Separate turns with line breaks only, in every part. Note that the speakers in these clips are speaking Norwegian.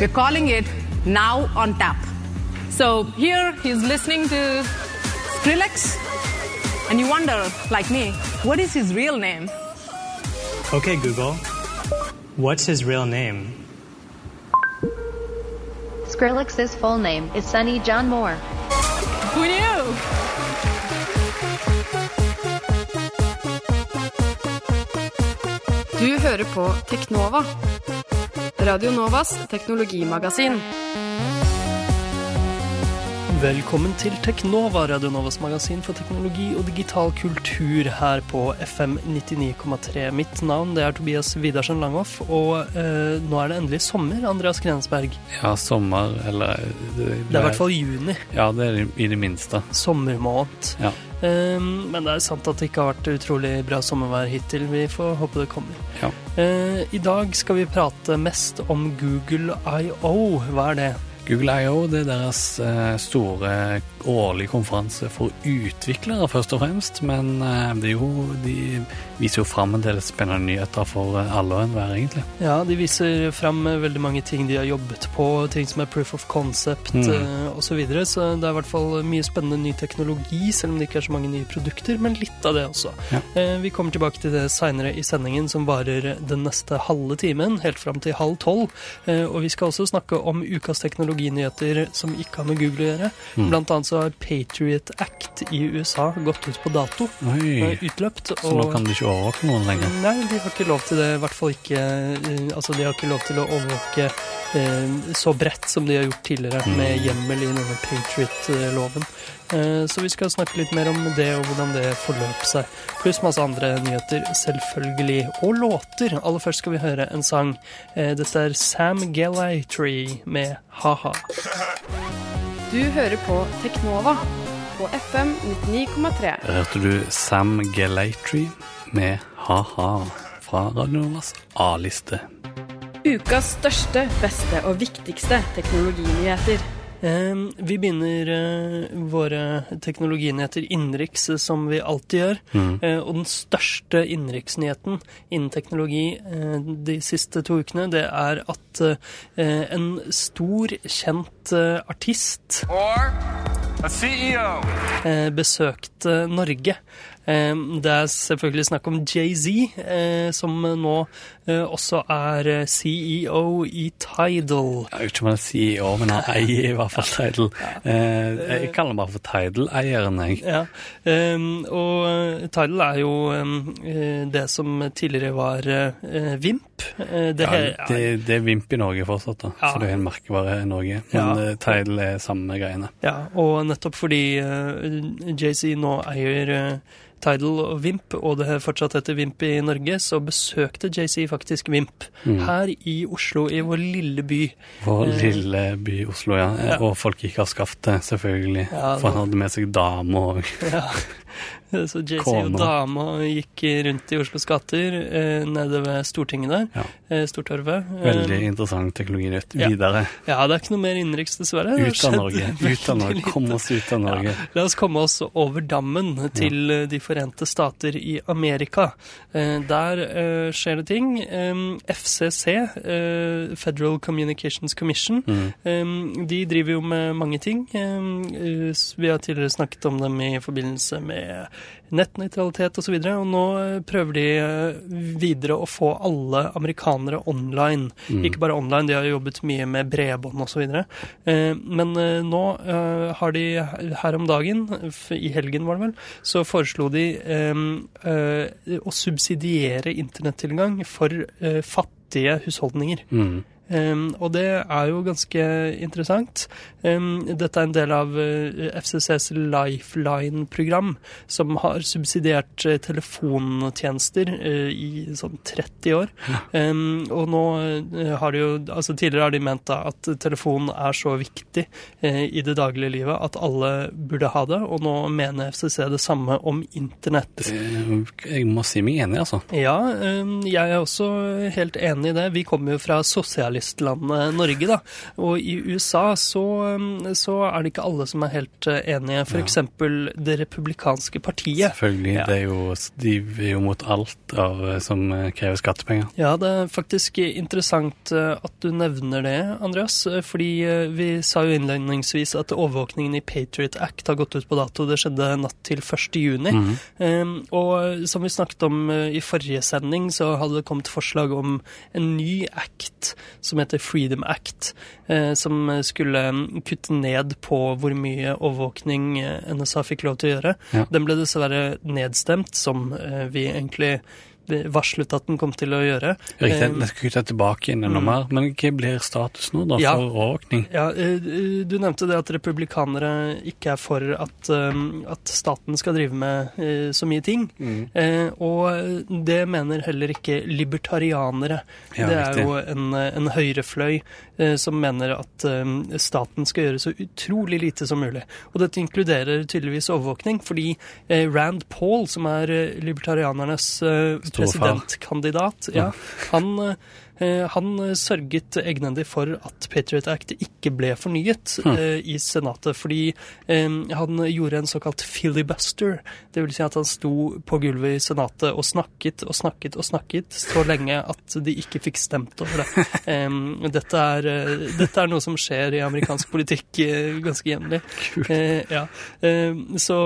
We're calling it Now on Tap. So here he's listening to Skrillex, and you wonder, like me, what is his real name?
Okay, Google. What's his real name?
Skrillex's full name is Sonny John Moore.
Who knew?
Du hører på Teknova. Radio Novas teknologimagasin.
Velkommen til Teknova, Radio Novas magasin for teknologi og digital kultur her på FM 99,3. Mitt navn det er Tobias Widersen Langhoff, og eh, nå er det endelig sommer, Andreas Grensberg.
Ja, sommer, eller
Det er i hvert fall juni.
Ja, det er i det minste.
Sommermåned.
Ja.
Eh, men det er sant at det ikke har vært utrolig bra sommervær hittil. Vi får håpe det kommer.
Ja.
Eh, I dag skal vi prate mest om Google I.O. Hva er det?
Google I.O. er deres eh, store årlige konferanse for utviklere, først og fremst. Men eh, det er jo, de viser jo fram en del spennende nyheter for eh, alle og enhver, egentlig.
Ja, de viser fram veldig mange ting de har jobbet på, ting som er proof of concept
Mm.
osv. og så videre. Så det er i hvert fall mye spennende ny teknologi, selv om det ikke er så mange nye produkter, men litt av det også.
Ja.
Eh, Vi kommer tilbake til det seinere i sendingen, som varer den neste halve timen, helt fram til halv tolv. Eh, Og vi skal også snakke om ukas teknologinyheter som ikke har med Google å gjøre.
Mm.
Blant annet så har Patriot Act i USA gått ut på dato.
Oi,
eh, Utløpt.
så nå kan du ikke overvåke noen lenger.
Nei, de har ikke lov til det. I hvert fall ikke eh, Altså, de har ikke lov til å overvåke eh, så bredt som de har gjort tidligere,
Mm.
med hjemmel i denne Patriot-loven. Eh, så vi skal snakke litt mer om det, og hvordan det forløp seg. Pluss masse andre nyheter, selvfølgelig. Og låter. Aller først skal vi høre en sang. Eh, dette er Sam Galatry med Ha-ha.
Du hører på Teknova på FM 99,3.
Hørte du Sam Galatry med Ha-ha fra Radio Novas A-liste.
Ukas største, beste og viktigste teknologinyheter.
Eh, vi begynner eh, våre teknologinyheter innenriks, eh, som vi alltid gjør.
Mm.
Eh, og den største innenriksnyheten innen teknologi de siste to ukene, det er at en stor, kjent artist
or a CEO.
eh, besøkte Norge. Eh, Det er selvfølgelig snakk om Jay-Z, eh, som nå eh, også er eh, CEO i Tidal.
Jeg vet ikke om han er CEO, men han eier i hvert fall Tidal. Jeg kaller han bare for Tidal-eieren, jeg.
Ja, ehm, og Tidal er jo ehm, eh, det som tidligere var Vimp. Det,
Ja, det, det er Vimp i Norge fortsatt, da.
Ja.
Så det er en merkevare i Norge. Men
Ja.
Tidal er samme greiene.
ja, og nettopp fordi JC nå eier Tidal og Vimp, og det fortsatt heter Vimp i Norge, så besøkte JC faktisk Vimp
Mm.
her i Oslo, i vår lille by.
Vår
Eh,
lille by Oslo, ja.
ja.
Og folk gikk av skaftet, selvfølgelig.
Ja,
For han hadde med seg dame og
Ja. Så JC og dama gikk rundt i Oslos gater, eh, nede ved Stortinget der,
Ja.
eh, Stortorvet. Eh,
Veldig interessant teknologinytt.
ja.
Videre.
Ja, det er ikke noe mer innenriks, dessverre.
Ut av Norge. Ut av Norge. Kom oss ut av Norge.
La oss komme oss over dammen til De forente stater i Amerika. Der skjer det ting. FCC, Federal Communications Commission,
Mm.
de driver jo med mange ting. Vi har tidligere snakket om dem i forbindelse med nettnøytralitet osv., og, og nå eh, prøver de eh, videre å få alle amerikanere online.
Mm.
Ikke bare online, de har jobbet mye med bredbånd osv. Eh, men nå har de her om dagen, i helgen var det vel, så foreslo de å subsidiere internettilgang for fattige husholdninger.
Mm.
Um, og det er jo ganske interessant. Um, dette er en del av uh, FCCs Lifeline-program, som har subsidiert uh, telefontjenester uh, i sånn 30 år. Um, og nå har de jo Altså tidligere har de ment da at telefonen er så viktig uh, i det daglige livet at alle burde ha det, og nå mener FCC det samme om internett.
Eh, Jeg må si meg enig, altså.
Ja, jeg er også helt enig i det. Vi kommer jo fra sosialismen kapitalistlandet Norge, da. Og i USA så, um, så er det ikke alle som er helt eh, enige. For
Ja.
Det republikanske partiet.
Selvfølgelig.
Ja.
Er jo, de er jo mot alt av, eh, som eh, krever skattepenger.
Ja, det er faktisk interessant at du nevner det, Andreas. Fordi vi sa jo innledningsvis at overvåkningen i Patriot Act har gått ut på dato. Det skjedde natt til 1. juni.
Mhm.
Um, og som vi snakket om i forrige sending, så hadde det kommet forslag om en ny act som heter Freedom Act, eh, som skulle mm, kutte ned på hvor mye overvåkning eh, NSA fikk lov til å gjøre.
Ja.
Den ble dessverre nedstemt, som eh, vi egentlig varslet at den kom til å gjøre.
Riktig.
den
skal skal kutte tilbake inn enda
mm.
mer. Men hva blir status nå, da,
Ja.
for overvåkning?
Ja, eh, Du nevnte det at republikanere ikke er for at, eh, at staten skal drive med eh, så mye ting.
Mm.
Og det mener heller ikke libertarianere.
Ja,
det er
riktig.
jo en, en høyrefløy som mener at staten skal gjøre så utrolig lite som mulig. Og dette inkluderer tydeligvis overvåkning, fordi Rand Paul, som er libertarianernes. Presidentkandidat, ja, han eh, han eh, sørget egenhendig for at Patriot Act ikke ble fornyet
Hm.
eh, i Senatet, fordi eh, han gjorde en såkalt filibuster. Det vil si at han sto på gulvet i Senatet og snakket og snakket og snakket så lenge at de ikke fikk stemt over det. Eh, dette, er, eh, dette er noe som skjer i amerikansk politikk eh, ganske jevnlig. Eh, ja. Eh, så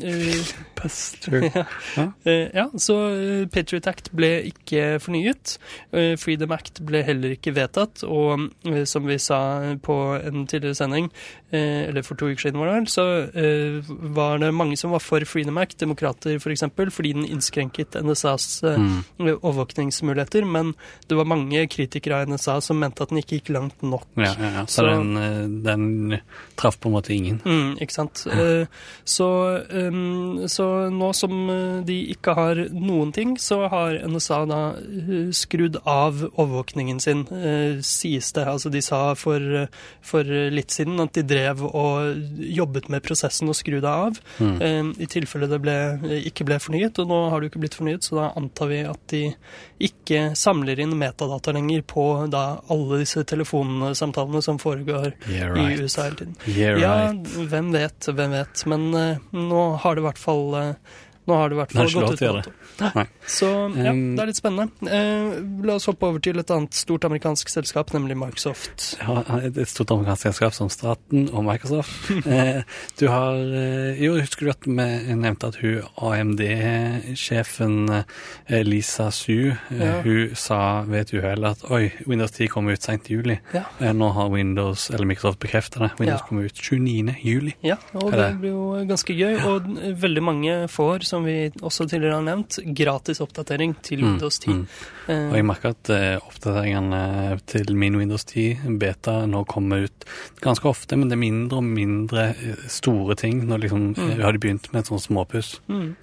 Filibuster.
Ja.
Ja.
Eh, så eh, Patriot Act ble ikke fornyet. Eh, Freedom Act ble heller ikke vedtatt, og eh, som vi sa på en tidligere sending, eh, eller for to uker siden var det vel, så eh, var det mange som var for Freedom Act, demokrater f.eks., for eksempel, fordi den innskrenket NSAs
Mm.
overvåkningsmuligheter, men det var mange kritikere av NSA som mente at den ikke gikk langt nok.
Ja, ja, ja. Så,
Så-
den, den traff på en måte ingen.
Mm, ikke sant. Ja. så, så nå som de ikke har noen ting, så har NSA da skrudd av overvåkningen sin, eh, sies det. Altså de sa for, for litt siden at de drev og jobbet med prosessen og skru deg av.
Mm.
eh, I tilfelle det ble, ikke ble fornyet, og nå har det jo ikke blitt fornyet, så da antar vi at de ikke samler inn metadata lenger på da alle disse telefonsamtalene som foregår
Yeah,
i. USA hele tiden.
Yeah,
Ja, hvem vet, hvem vet. Men eh, nå har det i hvert fall nå har det i hvert
er
fall gått ut på dato.
Nei.
Så ja,
Um,
det er litt spennende. Eh, la oss hoppe over til et annet stort amerikansk selskap, nemlig Microsoft.
Ja, et stort amerikansk selskap som staten og Microsoft. Eh, du har eh, Jo, husker du at vi nevnte at hun AMD-sjefen eh, Lisa Su, eh,
Ja.
hun sa ved et uhell at oi, Windows 10 kommer ut seint i juli.
Ja.
Nå har Windows, eller Microsoft bekrefta det. Windows kommer ut 29. juli.
Ja, og det
det-
blir jo ganske gøy. Og veldig mange får, som vi også tidligere har nevnt, gratis oppdatering til
Mm,
Windows 10.
mm.
mm.
Og jeg merker at eh, oppdateringene til min Windows 10 beta nå kommer ut ganske ofte, men det er mindre og mindre eh, store ting. Nå liksom,
Mm.
eh, har de begynt med et sånt småpuss.
Mm.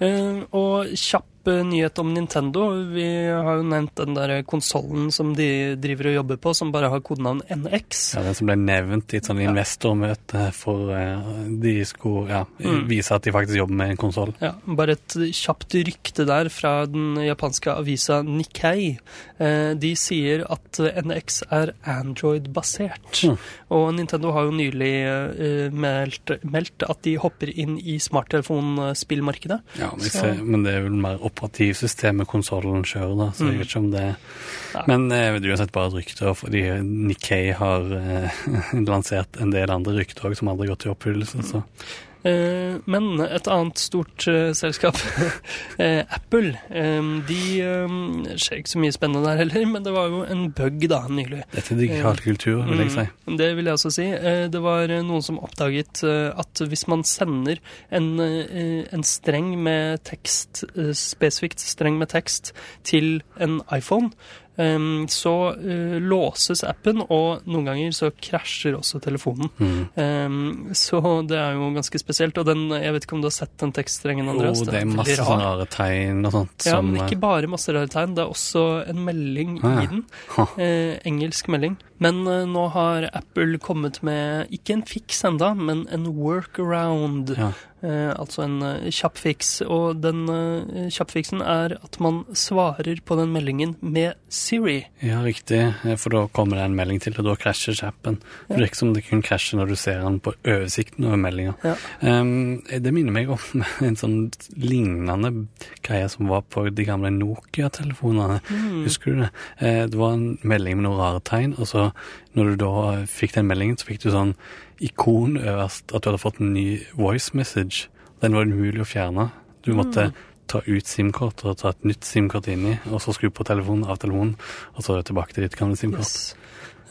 Eh, og kjapp eh, nyhet om Nintendo. Vi har jo nevnt den der konsollen som de driver og jobber på, som bare har kodenavn NX.
Ja, Den som ble nevnt i et sånt investormøte for eh, de skulle ja,
Mm.
vise at de faktisk jobber med en konsoll.
Ja, bare et kjapt rykte der fra den japanske avisa Nikkei. Eh, De sier at NX er Android-basert.
Mm.
Og Nintendo har jo nylig meldt, meldt at de hopper inn i smarttelefonspillmarkedet.
Ja, men, ser, men det er vel mer operativsystemet konsollen kjører, da, så jeg
Mm.
vet ikke om det. Men du det er uansett bare et rykte, fordi Nikkei har eh, lansert en del andre rykter òg som aldri har gått i oppfyllelse. Så.
Eh, Men et annet stort eh, selskap, eh, Apple, de skjer ikke så mye spennende der heller, men det var jo en bug da nylig.
Dette er digital kultur, vil jeg si.
Mm, det vil jeg også si. Det var noen som oppdaget at hvis man sender en, en streng med tekst, spesifikt streng med tekst, til en iPhone, eh, så uh, låses appen, og noen ganger så krasjer også telefonen.
Mm.
Um, Så det er jo ganske spesielt. Og den, jeg vet ikke om du har sett den tekststrengen, Andreas?
Jo, det er masse
rar.
sånne rare tegn og sånt
Ja,
som
men ikke bare masse rare tegn. Det er også en melding
Ah, ja.
i den. Eh, engelsk melding. Men uh, nå har Apple kommet med ikke en fiks enda, men en workaround.
Ja.
Eh, altså en eh, kjapp fiks. Og den eh, kjappfiksen er at man svarer på den meldingen med Siri.
Ja, riktig. Eh, For da kommer det en melding til, og da krasjer appen. Det virker som det kun krasjer når du ser den på oversikten over meldinga.
Ja.
Um, det minner meg om en sånn lignende greie som var på de gamle Nokia-telefonene. Husker du det? Eh, Det var en melding med noen rare tegn, og så når du da fikk den meldingen, så fikk du sånn ikon øverst at du hadde fått en ny voice message. Den var umulig å fjerne. Du måtte ta ut SIM-kort og ta et nytt SIM-kort inni, og så skru på telefonen av telefonen, og så tilbake til ditt gamle SIM-kort.
Yes.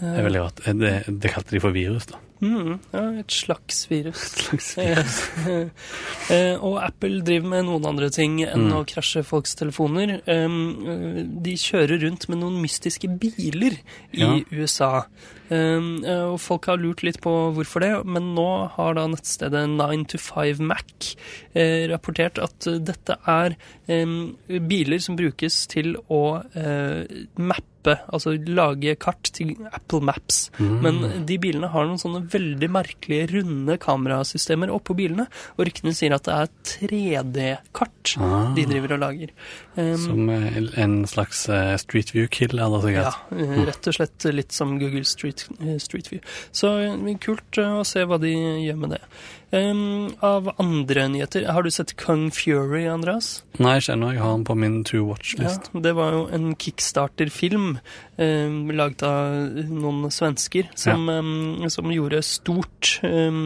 Det er veldig rart. Eh, Det, det kalte de for virus, da.
Mm, ja, et slags virus.
Slags
Eh, og Apple driver med noen andre ting enn
Mm.
å krasje folks telefoner. Um, de kjører rundt med noen mystiske biler i
Ja.
USA. Um, eh, og folk har lurt litt på hvorfor det, men nå har da nettstedet 9to5Mac eh, rapportert at dette er biler som brukes til å eh, mappe, altså lage kart til Apple Maps. Men de bilene har noen sånne veldig merkelige runde kamerasystemer oppå bilene, og ryktene sier at det er 3D-kart
Ah.
de driver og lager. Um,
Som eh, en slags eh, Street View-kill, er
det
sikkert.
Ja, rett og slett litt som Google Street, eh, Street View. Så eh, kult eh, å se hva de gjør med det. Um, av andre nyheter, har du sett Kung Fury, Andreas?
Nei, ikke kjenner Jeg har den på min to watch-list.
det var jo en kickstarter-film um, laget av noen svensker som, eh, som gjorde stort. Eh,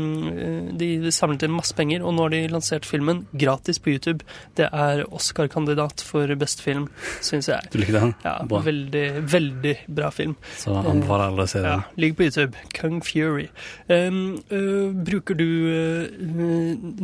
de samlet inn masse penger, og nå har de lansert filmen gratis på YouTube. Det er Oscar-kandidat for best film, syns jeg.
Du likte den?
Ja,
Bra.
veldig, veldig bra film.
Så anbefaler alle å se
Ja,
den.
Ligger på YouTube. Kung Fury. Um, øh, bruker du øh,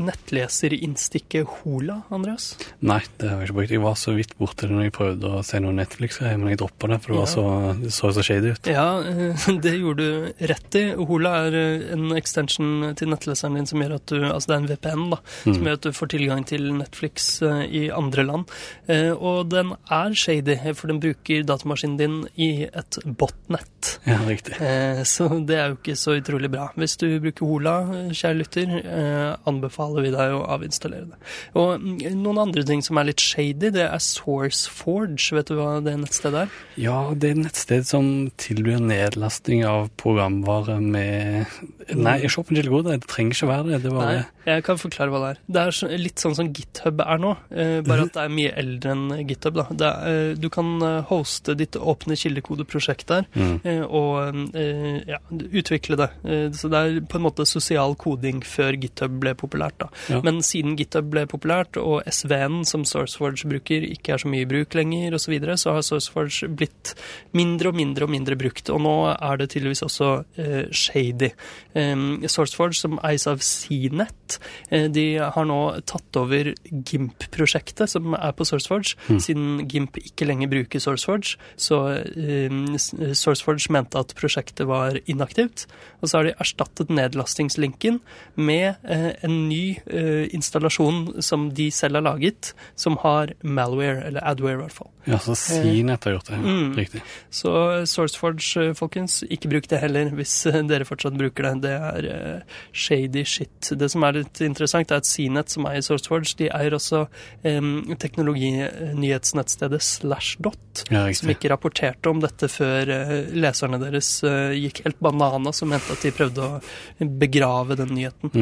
nettleserinnstikket Hola, Andreas?
Nei, det har jeg ikke brukt. Jeg var så vidt borte når jeg prøvde å se noe Netflix-greier, men jeg droppa det, for det, var så, det så så shady ut.
Ja, øh, det gjorde du rett i. Hola er øh, en extension til nettleseren din som gjør at du Altså det er en VPN, da,
Mm.
som gjør at du får tilgang til Netflix i andre land. Eh, og den er shady, for den bruker datamaskinen din i et botnett.
Ja, riktig.
Eh, Så det er jo ikke så utrolig bra. Hvis du bruker Hola, eh, kjære lytter, eh, anbefaler vi deg å avinstallere det. Og mm, noen andre ting som er litt shady, det er SourceForge. Vet du hva det nettstedet er?
Ja, det er et nettsted som tilbyr nedlasting av programvare med Nei, jeg ser på en Gode, Det trenger ikke være det. Det var
Nei, jeg kan forklare hva det er. Det er litt sånn som GitHub er nå, eh, bare at det er mye eldre enn GitHub. Da. Er, eh, du kan eh, hoste ditt åpne kildekodeprosjekt der,
Mm.
eh, og eh, ja, utvikle det. Så det er på en måte sosial koding før GitHub ble populært. Da.
Ja.
Men siden GitHub ble populært, og SVN som SourceForge bruker, ikke er så mye i bruk lenger, osv., så, videre, så har SourceForge blitt mindre og mindre og mindre brukt. Og nå er det tydeligvis også eh, shady. Eh, SourceForge, som eies av CNET, eh, de har nå tatt over GIMP-prosjektet som er på SourceForge. Siden GIMP ikke lenger bruker SourceForge, så um, SourceForge mente at prosjektet var inaktivt. Og så har de erstattet nedlastingslinken med eh, en ny eh, installasjon som de selv har laget, som har malware, eller adware i hvert fall.
Ja, så Cnet har gjort det.
Mm.
Riktig.
Så SourceForge, eh, folkens, ikke bruk det heller hvis dere fortsatt bruker det. Det er shady shit. Det som er litt interessant, er at CNET, som eier SourceForge, de eier også um, teknologinyhetsnettstedet Slashdot,
Ja,
som ikke rapporterte om dette før leserne deres gikk helt banana, som mente at de prøvde å begrave den nyheten.
Mm.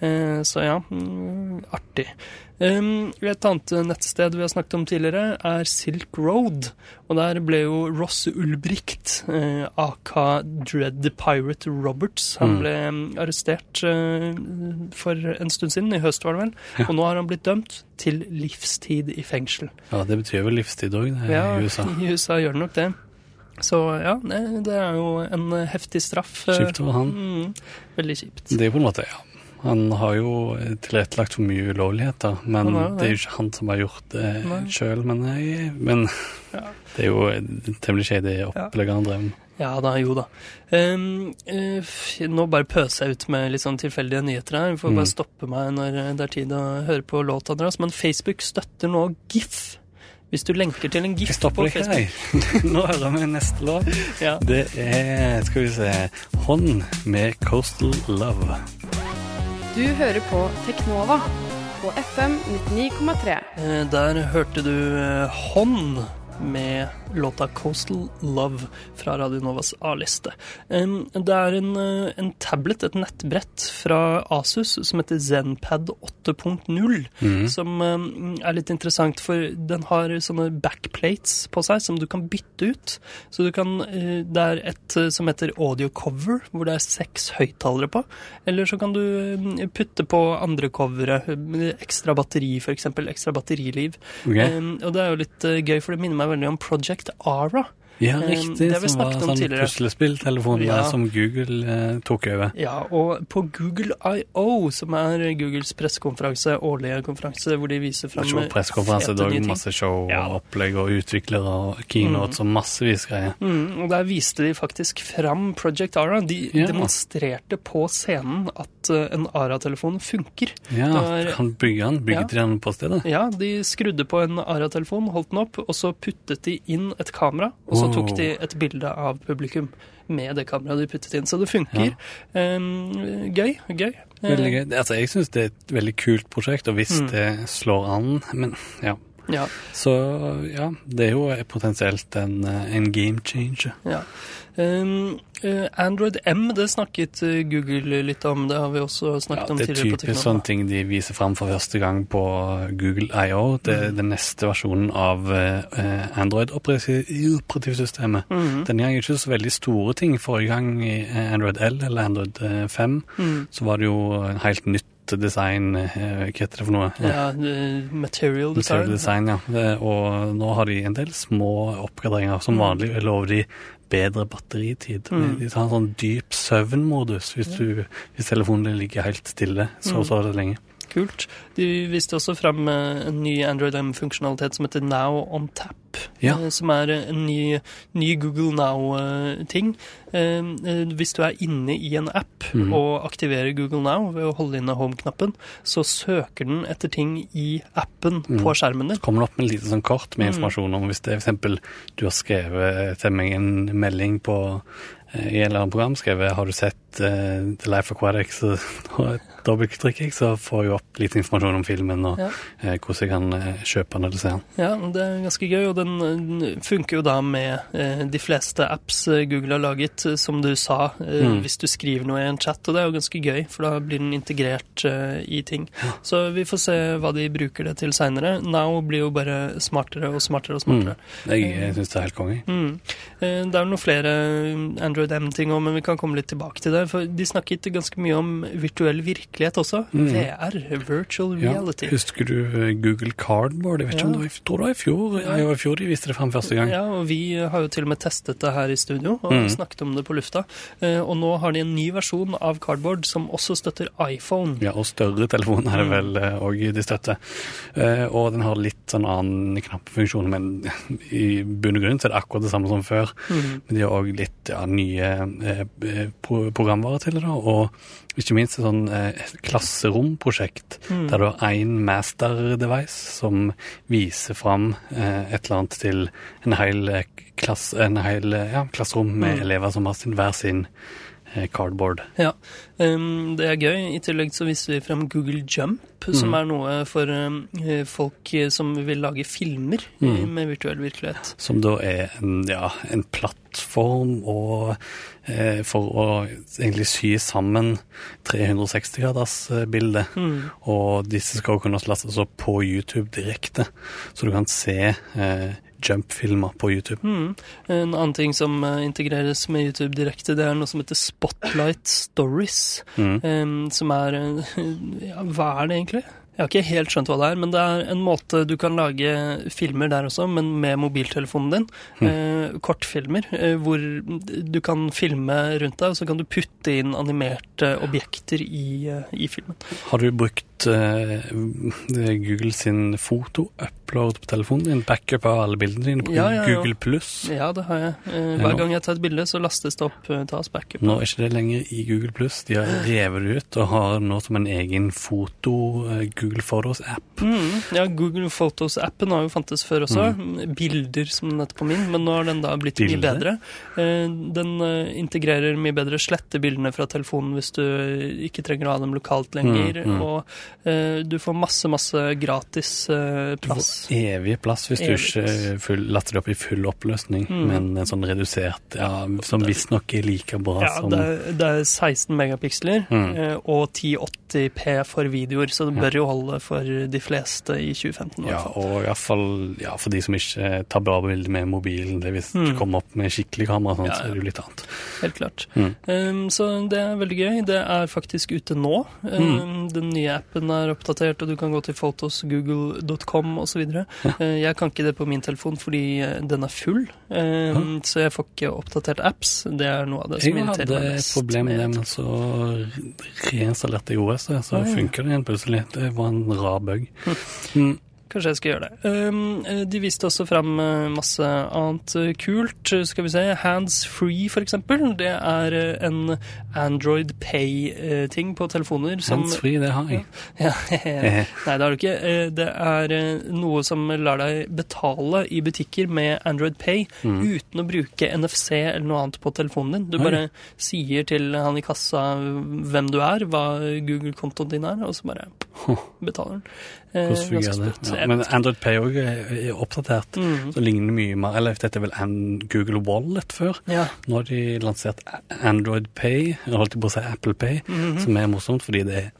Eh, Så ja, mm, artig. Et annet nettsted vi har snakket om tidligere, er Silk Road. Og der ble jo Ross Ulbricht, eh, aka Dread the Pirate Roberts, han
Mm.
ble mm, arrestert eh, for en stund siden, i høst var det vel. Og nå har han blitt dømt til livstid i fengsel.
Ja, det betyr vel livstid òg,
Ja,
i USA.
i USA gjør det nok det. Så ja, det, er jo en heftig straff. eh,
Kjipt for han.
Mm, veldig kjipt.
Det er på en måte, ja. Han har jo tilrettelagt for mye ulovligheter, men
har jo
det er jo ikke han som har gjort det
Nei.
sjøl. Men, jeg- men
Ja.
det er jo temmelig shady opplegg han drev med.
Ja da, jo da. Um, uh, nå bare pøser jeg ut med litt sånn tilfeldige nyheter her. Vi får
Mm.
bare stoppe meg når det er tid å høre på låta deres. Men Facebook støtter nå GIF. Hvis du lenker til en GIF på Facebook.
Nå hører vi neste låt.
ja.
Det er, skal vi se, Hånd med Coastal Love.
Du hører på Teknova på FM 99,3.
Eh, Der hørte du eh, Hånd med låta 'Coastal Love' fra Radio Novas A-liste. Det er en, eh, en tablet, et nettbrett fra Asus som heter Zenpad 8.0, som eh, er litt interessant, for den har sånne backplates på seg som du kan bytte ut. Så du kan, eh, det er et eh, som heter audio cover, hvor det er seks høyttalere på. Eller så kan du putte på andre covere, ekstra batteri f.eks., ekstra batteriliv. Okay. Og det er jo litt gøy, for det minner meg veldig om Project Ara.
Ja,
Eh,
riktig.
det vi
Som var sånn
tidligere. Ja.
som Google eh, tok over.
Ja, og på Google I.O., som er Googles pressekonferanse, årlige konferanse, hvor de viser fram
pressekonferanse, er også masse show
Ja.
og opplegg og utviklere og keynotes og massevis greier.
Mm, og der viste de faktisk fram Project Ara. De
Ja.
demonstrerte på scenen at eh, en Ara-telefon funker.
Ja, Der, kan bygge den.
Ja.
Bygget de den på stedet?
Ja, de skrudde på en Ara-telefon, holdt den opp, og så puttet de inn et kamera, og så Tok de et bilde av publikum med det kameraet de puttet inn. Så det funker. Um, gøy. Gøy.
Veldig gøy. Altså, jeg syns det er et veldig kult prosjekt, og hvis
Mm.
det slår an Men ja.
Ja.
Så ja, det er jo potensielt en, eh, en game changer.
Ja. Um, Android M, det snakket eh, Google litt om. Det har vi også
Ja,
snakket om
det er typisk sånne ting de viser fram for første gang på Google I.O. Det
Mm.
er den neste versjonen av Android-operativsystemet.
Mhm.
Den gang ikke så veldig store ting. Forrige gang i Android L eller Android eh, 5
Mm.
så var det jo helt nytt design eh, Hva heter det for noe?
Ja, eh, material design.
Material design, ja. Og nå har de en del små oppgraderinger. Som vanlig lover de bedre batteritid.
Mm.
De tar en sånn dyp søvnmodus hvis, du, hvis telefonen ligger helt stille så
Mm.
og så lenge.
Kult. De viste også fram eh, en ny Android M-funksjonalitet som heter Now on Tap.
Ja.
eh, Som er en ny, ny Google Now-ting. Hvis du er inne i en app
mm.
og aktiverer Google Now ved å holde inne home-knappen, så søker den etter ting i appen
mm.
på skjermen din.
Så kommer det opp med et lite sånn kort med informasjon om hvis det eksempel du har skrevet til meg en melding på eh, i en eller annen program, skrevet 'Har du sett uh, The Life Aquatic?' Så jeg, så får jeg opp litt informasjon om filmen og
Ja.
eh, hvordan jeg kan eh, kjøpe den eller se den.
Ja, det er ganske gøy, og den funker jo da med eh, de fleste apps eh, Google har laget, eh, som du sa,
Mm.
hvis du skriver noe i en chat, og det er jo ganske gøy, for da blir den integrert i ting. Så vi får se hva de bruker det til seinere. Now blir jo bare smartere og smartere og smartere.
Jeg, jeg syns det er helt konge.
Mm. Eh, Det er noen flere Android M-ting òg, men vi kan komme litt tilbake til det. For de snakket ganske mye om virtuell virkelighet også.
Mm.
VR, virtual
Ja,
reality.
husker du eh, Google Cardboard? Jeg vet ikke om det var, i- tror det var i fjor. Ja, i fjor de viste det fram første gang.
Ja, og vi har jo til og med testet det her i studio og
Mm.
snakket om det på lufta. Eh, Og nå har de en ny versjon av Cardboard som også støtter iPhone.
Ja, og større telefon er det vel òg de støtter. Eh, og den har litt sånn annen knappfunksjon, men i bunn og grunn så er det akkurat det samme som før.
Mm.
Men de har òg litt ja, nye eh, programvarer til det, da. Og ikke minst sånn eh, klasseromprosjekt
Mm.
der du har én master-device som viser fram eh, et eller annet til en hel, eh, klass, en hel eh, ja, klasserom med
Mm.
elever som har sin hver sin cardboard.
Ja, um, det er gøy. I tillegg så viser vi frem Google Jump, som
Mhm.
er noe for um, eh, folk eh, som vil lage filmer eh,
Mhm.
med virtuell virkelighet.
Som da er en, ja, en plattform og, eh, for å egentlig sy sammen 360-graders-bildet.
Mm.
Og disse skal kunne lastes opp på YouTube direkte, så du kan se eh, jump-filmer på YouTube.
Mm. En annen ting som eh, integreres med YouTube direkte, det er noe som heter Spotlight Stories.
Mm.
som er eh, Ja, hva er det egentlig? Jeg har ikke helt skjønt hva det er, men det er en måte du kan lage filmer der også, men med mobiltelefonen din. Eh, kortfilmer, eh, hvor du kan filme rundt deg, og så kan du putte inn animerte objekter i, eh, i filmen.
Har du brukt eh, Google sin foto-upload på telefonen din? Backup av alle bildene dine på
Ja, ja.
Google pluss?
Ja, det har jeg. Uh, Hver gang jeg tar et bilde, så lastes det opp, Uh, tas backup.
Nå er ikke det lenger i Google pluss. De har revet det ut og har nå som en egen foto Google Photos-app.
Mm, ja, Google Photos-appen har jo fantes før også. Bilder, som den heter på min, men nå har den da blitt mye bedre. Den integrerer mye bedre sletter bildene fra telefonen hvis du ikke trenger å ha dem lokalt lenger.
Mm, mm.
Og du får masse, masse gratis plass.
Du får evig plass hvis du ikke
latter
full, laster det opp i full oppløsning,
Mm.
men en sånn redusert, ja, som visstnok er like bra
Ja,
som
det er, det er 16 megapiksler
Mm.
eh, og 1080p for videoer, så det bør jo holde for de fleste i 2015. i
Ja, og i hvert fall ja, for de som ikke tar bra bilder med mobilen. Det Hvis
Mm.
du kommer opp med skikkelig kamera, sånn, ja,
Ja,
så er det jo litt annet.
Helt klart.
Mm.
Um, så det er veldig gøy. Det er faktisk ute nå. Um, Den nye appen er oppdatert, og du kan gå til photos, google.com osv. Ja. jeg kan ikke det på min telefon fordi uh, den er full, ja. så jeg får ikke oppdatert apps. Det er noe av det som
Jeg
irriterer
hadde
meg
et
mest.
problem med det, men så reinstallerte jeg OS, så
ja.
funker det igjen plutselig. Det var en rar bug. Mm.
Kanskje jeg skal gjøre det. Um, eh, de viste også fram eh, masse annet eh, kult. Skal vi se. Hands free, for eksempel. Det er en Android Pay-ting på telefoner. som-
Handsfree, det har jeg.
Ja, Nei, det har du ikke. Det er noe som lar deg betale i butikker med Android Pay uten å bruke NFC eller noe annet på telefonen din. Du
Oi.
bare sier til han i kassa hvem du er, hva Google-kontoen din er, og så bare betaler den. Eh,
Hvordan fungerer det? Ja, men. Android Pay òg er oppdatert.
Mm.
Så ligner det mye mer Eller dette er vel Google Wallet før.
Ja.
Nå har de lansert Android Pay, jeg holdt på å si Apple Pay, som er morsomt fordi det er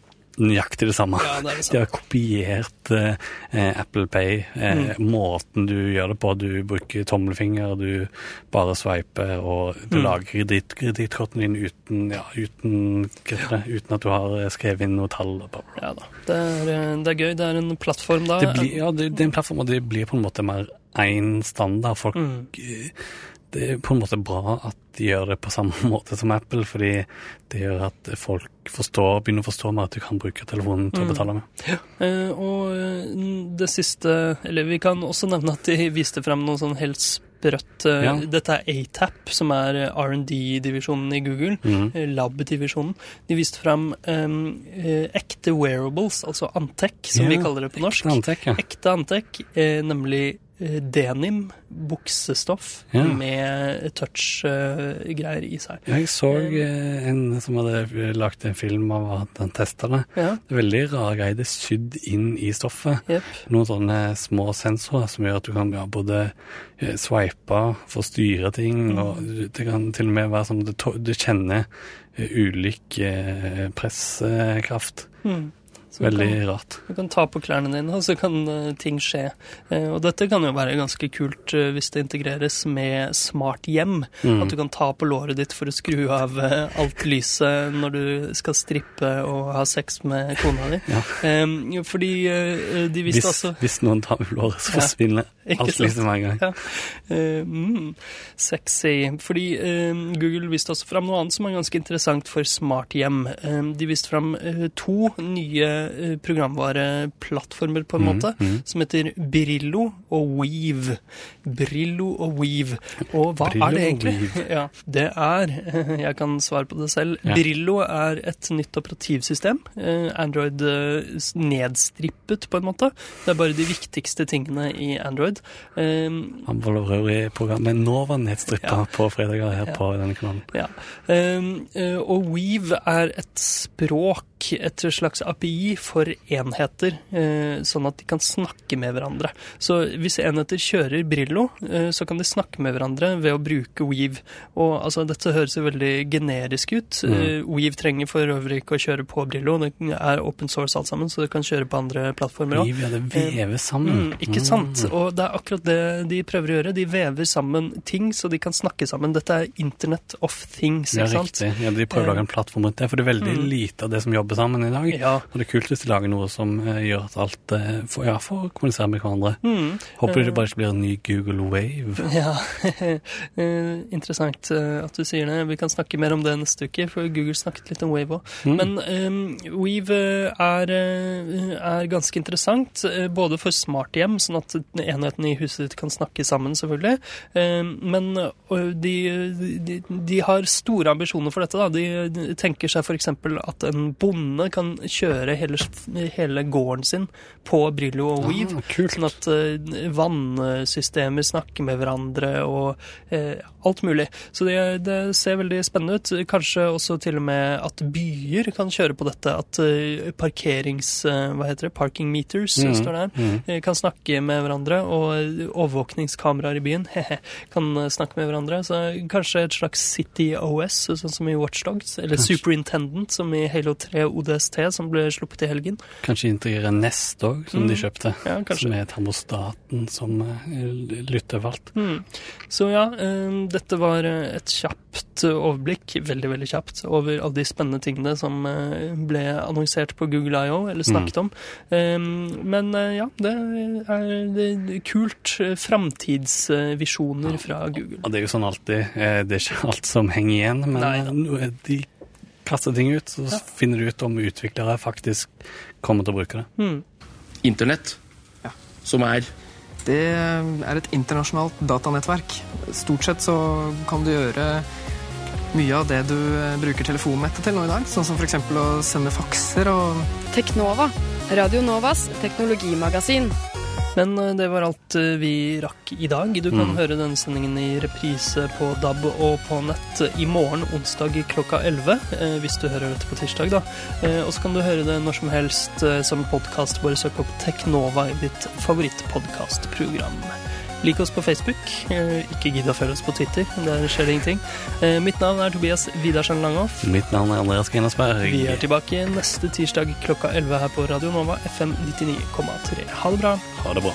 nøyaktig det samme.
Ja, det det
De har kopiert eh, eh, Apple Pay, eh,
mm.
måten du gjør det på. Du bruker tommelfinger, du bare sveiper, og du
mm.
lager kreditt- kredittkortene dine uten, ja, uten, ja. uten at du har eh, skrevet inn noe tall. bla, bla.
Ja da. Det er, eh, det er gøy. Det er en plattform da.
Det, blir, ja, det, det er en plattform, og det blir på en måte mer én standard. Folk,
Mm.
Det er på en måte bra at de gjør det på samme måte som Apple, fordi det gjør at folk forstår, begynner å forstå mer at du kan bruke telefonen til å
Mm.
betale med.
Eh, og eh, det siste Eller vi kan også nevne at de viste frem noe sånn helt sprøtt eh,
Ja.
Dette er ATAP, som er eh, R&D-divisjonen i Google. Eh, Lab-divisjonen. De viste frem eh, ekte wearables, altså Antec, som vi kaller det på norsk.
Ekte Antec, ja.
Ekte Antec, nemlig denim, buksestoff,
Ja.
med touch-greier i seg.
Jeg så eh, en som hadde lagd en film av at han testa det.
Ja,
Det er veldig rare greier. Det er sydd inn i stoffet.
Yep.
Noen sånne små sensorer som gjør at du kan ja, både eh, sveipe, få styre ting, og det kan til og med være sånn at du, kjenner eh, ulik pressekraft. presskraft.
Mm. Du
Veldig
kan-
rart.
Du kan ta på klærne dine, og så kan uh, ting skje. Uh, og dette kan jo være ganske kult uh, hvis det integreres med smart hjem.
Mm.
At du kan ta på låret ditt for å skru av alt lyset når du skal strippe og ha sex med kona di.
Ja.
Um, fordi de
Hvis,
altså
hvis noen tar på låret, så forsvinner
ja,
alt
lyset
med en gang.
Ja. Mm, sexy. Fordi Google viste også fram noe annet som er ganske interessant for smart hjem. De viste fram to nye programvareplattformer, på en
Mm,
måte,
mm.
som heter Brillo og Weave. Brillo og Weave. Og hva
Brillo
er det egentlig? Ja, det er Jeg kan svare på det selv.
Ja.
Brillo er et nytt operativsystem. eh, Android eh, nedstrippet, på en måte. Det er bare de viktigste tingene i Android. Um,
Han var i programmet Nova nedstrippa
Ja.
på fredager her
Ja.
på denne kanalen.
Ja. Um, eh, og Weave er et språk, et slags API for enheter, eh, sånn at de kan snakke med hverandre. Så hvis enheter kjører Brillo, eh, så kan de snakke med hverandre ved å bruke Weave. Og altså, dette høres jo veldig generisk ut.
Mm.
Eh, Weave trenger for øvrig ikke å kjøre på Brillo, det er open source alt sammen, så det kan kjøre på andre plattformer òg.
det vever sammen.
Mm, ikke sant? Og det er akkurat det de prøver å gjøre. De vever sammen ting så de kan snakke sammen. Dette er Internet of Things, ikke sant?
Ja, riktig. Ja, de prøver å lage en plattform rundt det, for det er veldig
Mm.
lite av det som jobber sammen i dag.
Ja.
Og det er kult hvis de lager noe som eh, gjør at alt eh, får, ja, får kommunisere med hverandre.
Mm.
Håper det bare ikke blir en ny Google Wave.
Ja, eh, interessant eh, at du sier det. Vi kan snakke mer om det neste uke, for Google snakket litt om Wave òg.
Mm.
Men um, Weave eh, er, eh, er ganske interessant, eh, både for smarthjem, sånn at enheten i huset ditt kan snakke sammen, selvfølgelig. Eh, men eh, de, de, de har store ambisjoner for dette. Da. De, de tenker seg f.eks. at en bonde kan kjøre hele, hele gården sin på Brillo og Weave.
Ah.
Sånn at uh, vannsystemer snakker med hverandre og uh, alt mulig. Så det, det ser veldig spennende ut. Kanskje også til og med at byer kan kjøre på dette. At uh, parkerings... hva heter det? Parking meters
Mm,
står det her.
mm.
Kan snakke med hverandre. Og overvåkningskameraer i byen kan snakke med hverandre. Så kanskje et slags City OS, sånn som i Watchdogs. Eller
Kanskje.
Superintendent, som i Halo 3 ODST, som ble sluppet i helgen.
Kanskje integrere Nest òg, som de kjøpte.
Mm. Ja, kanskje.
Som er termostaten som eh, lytter valgt.
Mm. Så ja, eh, dette var eh, et kjapt overblikk, veldig veldig kjapt, over alle de spennende tingene som ble annonsert på Google I.O., eller snakket om. Eh, Men ja, det er kult. Framtidsvisjoner fra Google.
Og det er jo sånn alltid. Det er ikke alt som henger igjen, men
Nei
de kaster ting ut, så finner du ut om utviklere faktisk kommer til å bruke det.
Mm.
Internett, som er
Det er et internasjonalt datanettverk. Stort sett så kan du gjøre mye av det du eh, bruker telefonnettet til nå i dag. Sånn som f.eks. å sende fakser og
Teknova, Radio Novas teknologimagasin.
Men eh, det var alt eh, vi rakk i dag. Du kan
Mm.
høre denne sendingen i reprise på DAB og på nett i morgen, onsdag klokka 11, eh, hvis du hører dette på tirsdag, da. Og så kan du høre det når som helst som podkast. Bare søk opp Teknova i ditt favorittpodkastprogram. Lik oss på Facebook. Eh, Ikke gidd å følge oss på Twitter. Der skjer det ingenting. Eh, Mitt navn er Tobias Widersen Langhoff.
Mitt navn er Andreas Grenasberg.
Vi er tilbake neste tirsdag klokka 11 her på Radio Nova FM 99,3. Ha det bra.
Ha det bra.